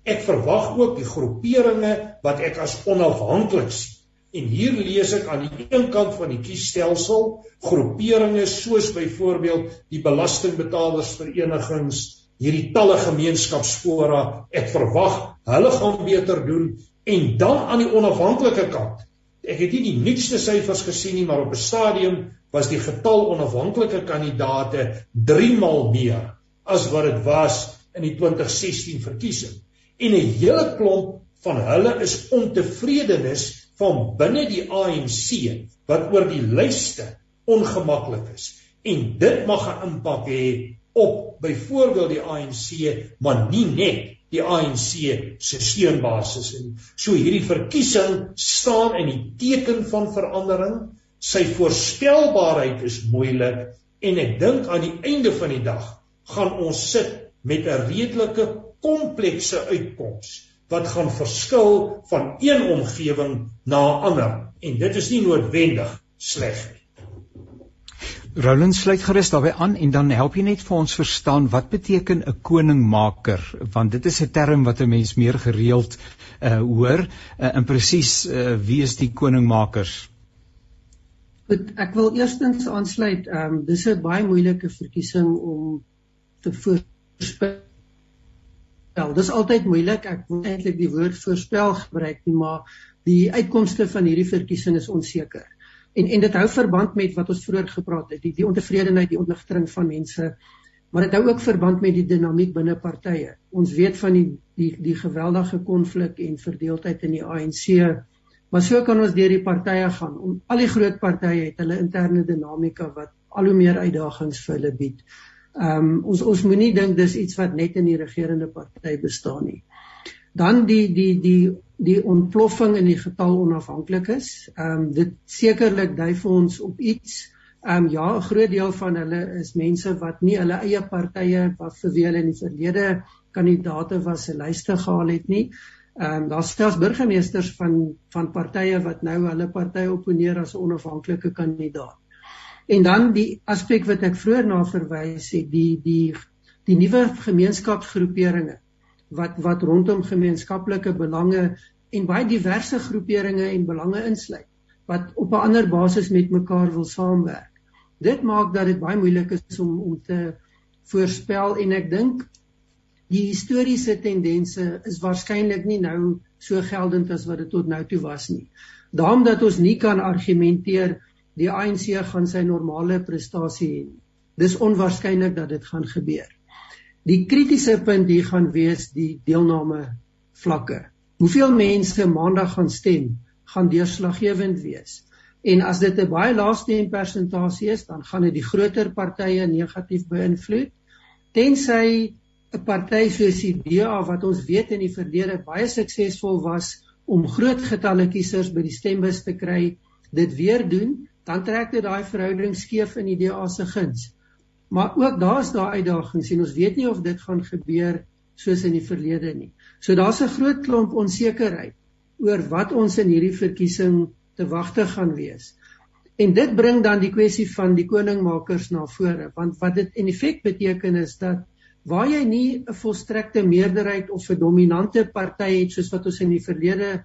Ek verwag ook die groeperinge wat ek as onafhanklik sien. En hier lees ek aan die een kant van die kiesstelsel groeperinge soos byvoorbeeld die belastingbetalersverenigings, hierdie talle gemeenskapsfora. Ek verwag hulle gaan beter doen en dan aan die onafhanklike kant. Ek het nie die nuutste syfers gesien nie, maar op 'n stadium was die getal onafhanklike kandidaate 3 maal meer as wat dit was in die 2016 verkiesing. En 'n hele klomp van hulle is ontevredenis van binne die ANC wat oor die lyste ongemaklik is. En dit mag 'n impak hê op byvoorbeeld die ANC, maar nie net die ANC se steunbasis en so hierdie verkiesing staan in die teken van verandering sy voorspelbaarheid is moeilik en ek dink aan die einde van die dag gaan ons sit met 'n redelike komplekse uitkoms wat gaan verskil van een omgewing na 'n ander en dit is nie noodwendig sleg nie. Roland sluit gerus daarbey aan en dan help jy net vir ons verstaan wat beteken 'n koningmaker want dit is 'n term wat 'n mens meer gereeld uh, hoor uh, en presies uh, wie is die koningmakers? Goed, ek wil eerstens aansluit. Ehm um, dis 'n baie moeilike verkiesing om te voorspel. Dis altyd moeilik. Ek wil eintlik die woord voorspel gebruik nie, maar die uitkomste van hierdie verkiesing is onseker. En en dit hou verband met wat ons vroeër gepraat het, die die ontevredenheid, die ontligtering van mense, maar dit hou ook verband met die dinamiek binne partye. Ons weet van die die die geweldige konflik en verdeeldheid in die ANC Maar so kan ons deur die partye gaan. Om al die groot partye het hulle interne dinamika wat al hoe meer uitdagings vir hulle bied. Ehm um, ons ons moenie dink dis iets wat net in die regerende party bestaan nie. Dan die die die die ontploffing in die getal onafhanklikes. Ehm um, dit sekerlik dui vir ons op iets. Ehm um, ja, 'n groot deel van hulle is mense wat nie hulle eie partye wat vir hulle in die verlede kandidate was se lyste gehaal het nie. Ehm um, daar's selfs burgemeesters van van partye wat nou hulle party opponeer as 'n onafhanklike kandidaat. En dan die aspek wat ek vroeër na verwys het, die die die nuwe gemeenskapsgroeperinge wat wat rondom gemeenskaplike belange en baie diverse groeperinge en belange insluit wat op 'n ander basis met mekaar wil saamwerk. Dit maak dat dit baie moeilik is om om te voorspel en ek dink die historiese tendense is waarskynlik nie nou so geldend as wat dit tot nou toe was nie. Daarom dat ons nie kan argumenteer die ANC gaan sy normale prestasie hê. Dis onwaarskynlik dat dit gaan gebeur. Die kritiese punt hier gaan wees die deelname vlakke. Hoeveel mense maandag gaan stem, gaan deurslaggewend wees. En as dit 'n baie lae stempersentasie is, dan gaan dit die groter partye negatief beïnvloed. Tensy 'n party soos die DA wat ons weet in die verlede baie suksesvol was om groot getalle kiesers by die stembus te kry, dit weer doen, dan trek dit daai verhouding skeef in die DA se guns. Maar ook daar's daar uitdagings en ons weet nie of dit gaan gebeur soos in die verlede nie. So daar's 'n groot klomp onsekerheid oor wat ons in hierdie verkiesing te wagte gaan wees. En dit bring dan die kwessie van die koningmakers na vore, want wat dit in feite beteken is dat waar jy nie 'n volstrekte meerderheid of 'n dominante party het soos wat ons in die verlede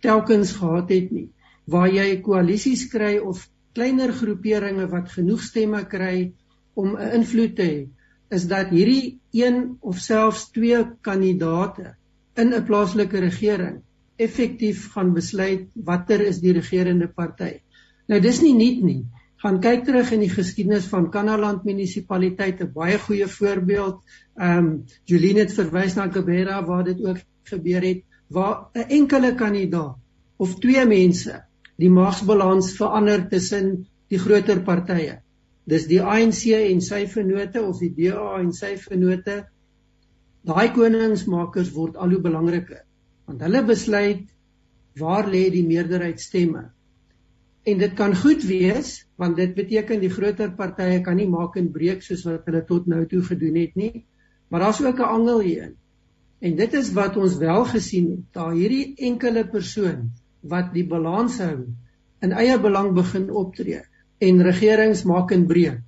telkens gehad het nie waar jy koalisies kry of kleiner groeperinge wat genoeg stemme kry om 'n invloed te hê is dat hierdie een of selfs twee kandidate in 'n plaaslike regering effektief gaan besluit watter is die regerende party. Nou dis nie nuut nie gaan kyk terug in die geskiedenis van Kanaland munisipaliteit 'n baie goeie voorbeeld. Ehm um, Juline het verwys na Kabera waar dit ook gebeur het waar 'n enkele kandidaat of twee mense die magsbalans verander tussen die groter partye. Dis die ANC en sy vennote of die DA en sy vennote. Daai koningsmakers word al hoe belangriker want hulle besluit waar lê die meerderheid stemme En dit kan goed wees want dit beteken die groter partye kan nie maak en breek soos wat hulle tot nou toe gedoen het nie. Maar daar's ook 'n angel hierin. En dit is wat ons wel gesien het. Daar hierdie enkele persoon wat die balans hou in eie belang begin optree en regerings maak en breek.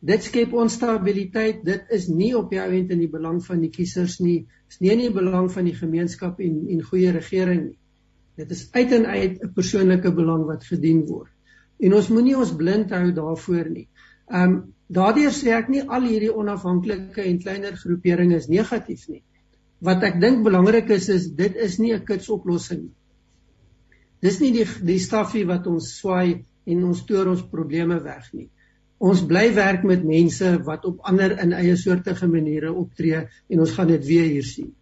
Dit skep onstabiliteit. Dit is nie op die ount in die belang van die kiesers nie. Dit is nie in die belang van die gemeenskap en en goeie regering nie. Dit is uit en uit 'n persoonlike belang wat gedien word. En ons moenie ons blind hou daarvoor nie. Ehm um, daardeur sê ek nie al hierdie onafhanklike en kleiner groeperinge is negatief nie. Wat ek dink belangrik is is dit is nie 'n kitsoplossing nie. Dis nie die die staffie wat ons swaai en ons toer ons probleme weg nie. Ons bly werk met mense wat op ander in eie soortige maniere optree en ons gaan dit weer hier sien.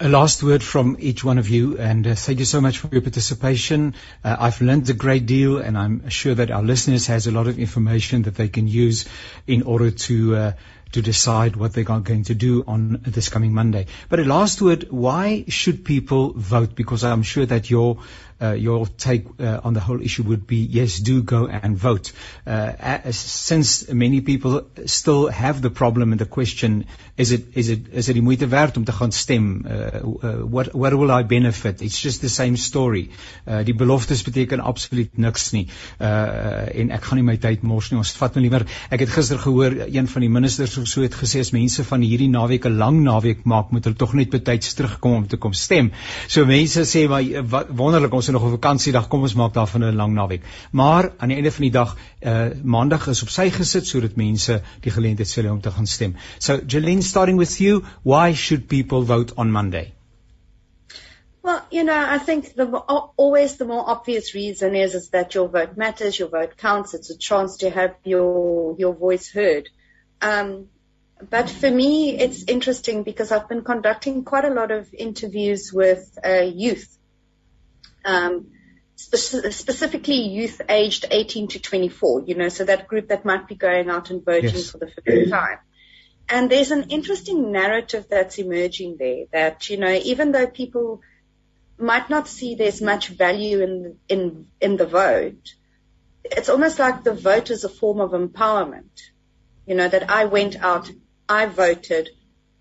A last word from each one of you, and uh, thank you so much for your participation. Uh, I've learned a great deal, and I'm sure that our listeners has a lot of information that they can use in order to uh, to decide what they're going to do on this coming Monday. But a last word: Why should people vote? Because I'm sure that your uh, your take uh, on the whole issue would be yes, do go and vote. Uh, since many people still have the problem and the question, is it is it is it die moeite werd om te gaan stem? Uh, uh, what what will I benefit? It's just the same story. Uh, die beloftes beteken absoluut niks nie. En ek gaan nie my tyd mors nie. Ons vat nou liewer. Ek het gister gehoor een van die ministers of so het gesê as mense van hierdie naweek 'n lang naweek maak, moet hulle tog net betyds terugkom om te kom stem. So mense sê maar wonderlik ons nog 'n vakansiedag, kom ons maak daarvan 'n lang naweek. Maar aan die einde van die dag, uh maandag is op sy gesit sodat mense die geleentheid sal hê om te gaan stem. So Jeline starting with you, why should people vote on Monday? Well, you know, I think the always the more obvious reason is is that your vote matters, your vote counts. It's a chance to have your your voice heard. Um, but for me, it's interesting because I've been conducting quite a lot of interviews with uh, youth um, spe- specifically youth aged 18 to 24, you know, so that group that might be going out and voting yes. for the first time. And there's an interesting narrative that's emerging there that, you know, even though people might not see there's much value in, in, in the vote, it's almost like the vote is a form of empowerment. You know, that I went out, I voted,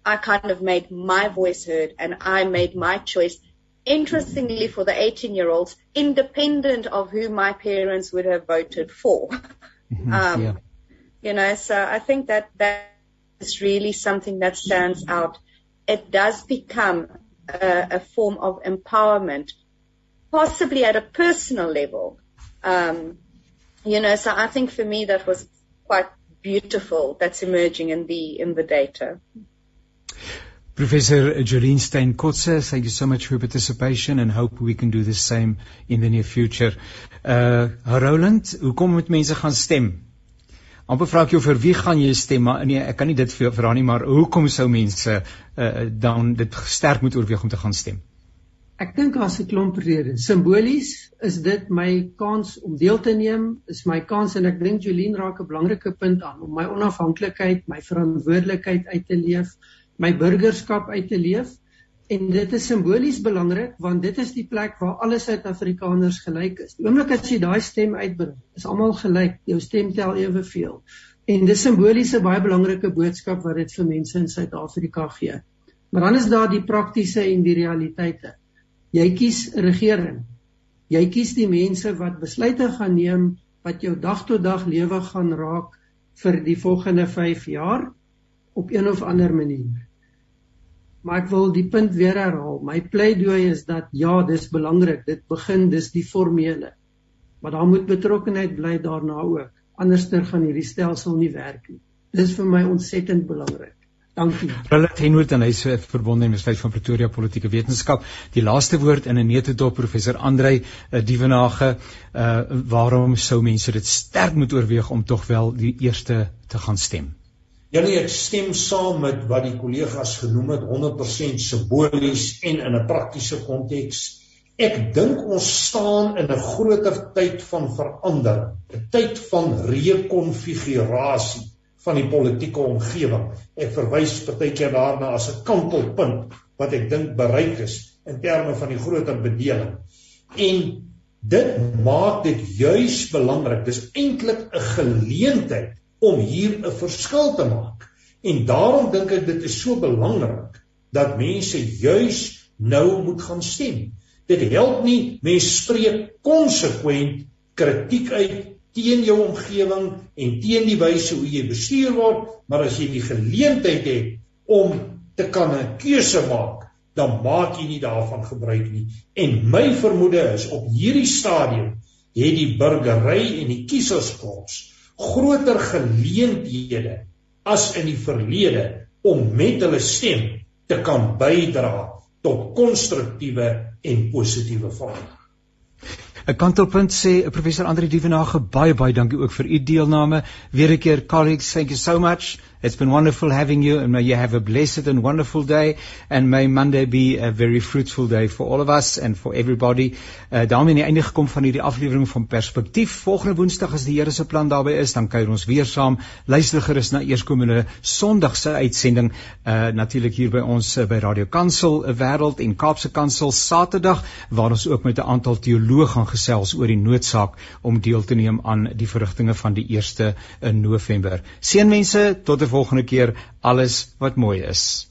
I kind of made my voice heard and I made my choice interestingly for the 18 year olds, independent of who my parents would have voted for. Mm-hmm, um, yeah. You know, so I think that that is really something that stands out. It does become a, a form of empowerment, possibly at a personal level. Um, you know, so I think for me that was quite beautiful that's emerging in the in the data. Professor Jolene Stein Kotze, thank you so much for your participation and hope we can do the same in the near future. Uh Roland, hoekom moet mense gaan stem? Amper vra ek jou vir wie gaan jy stem? Maar nee, ek kan nie dit vir vra nie, maar hoekom sou mense uh dan dit sterk moet oorweeg om te gaan stem? Ek dink daar's 'n klomp redes. Simbolies is dit my kans om deel te neem, is my kans en ek dink Jolene raak 'n belangrike punt aan om my onafhanklikheid, my verantwoordelikheid uit te leef my burgerskap uit te leef en dit is simbolies belangrik want dit is die plek waar alle Suid-Afrikaners gelyk is. Die oomblik as jy daai stem uitbring, is almal gelyk. Jou stem tel eweveel. En dis simbolies 'n baie belangrike boodskap wat dit vir mense in Suid-Afrika gee. Maar dan is daar die praktiese en die realiteite. Jy kies regering. Jy kies die mense wat besluite gaan neem wat jou dag tot dag lewe gaan raak vir die volgende 5 jaar op een of ander manier. Maar ek wil die punt weer herhaal. My pleidooi is dat ja, dis belangrik. Dit begin dis die formele. Maar daar moet betrokkenheid bly daarna ook. Anderster gaan hierdie stelsel nie werk nie. Dis vir my ontsettend belangrik. Dankie. Hulle Henwood en hy's verbonde met Universiteit van Pretoria Politieke Wetenskap. Die laaste woord in 'n neutedop professor Andrei uh, Dievenage, uh waarom sou mense dit sterk moet oorweeg om tog wel die eerste te gaan stem? Ja nee, ek stem saam met wat die kollegas genoem het 100% simbolies en in 'n praktiese konteks. Ek dink ons staan in 'n groter tyd van verandering, 'n tyd van rekonfigurasie van die politieke omgewing. Ek verwys partykeer daarna as 'n kantelpunt wat ek dink bereik is in terme van die groter bedeling. En dit maak dit juis belangrik. Dis eintlik 'n geleentheid om hier 'n verskil te maak. En daarom dink ek dit is so belangrik dat mense juis nou moet gaan stem. Dit help nie mense spreek konsekwent kritiek uit teen jou omgewing en teen die wyse hoe jy bestuur word, maar as jy die geleentheid het om te kan 'n keuse maak, dan maak jy nie daarvan gebruik nie. En my vermoede is op hierdie stadium het die burgery en die kieserskorps groter geleenthede as in die verlede om met hulle stem te kan bydra tot konstruktiewe en positiewe verandering. 'n Kantelpunt sê professor Andre Dievenage baie baie dankie ook vir u deelname. Weer 'n keer colleagues, thank you so much. It's been wonderful having you and may you have a blessed and wonderful day and may Monday be a very fruitful day for all of us and for everybody. Uh daarmee in die einde gekom van hierdie aflewering van Perspektief. Volgende Woensdag as die Here se plan daarby is, dan kuier ons weer saam. Luister gerus na eerskomende Sondag se uitsending uh natuurlik hier by ons uh, by Radio Kansel uh, wêreld en Kaapse Kansel Saterdag waar ons ook met 'n aantal teoloë gaan gesels oor die noodsaak om deel te neem aan die verrigtinge van die 1ste in November. Seënwense tot 'n volgende keer alles wat mooi is.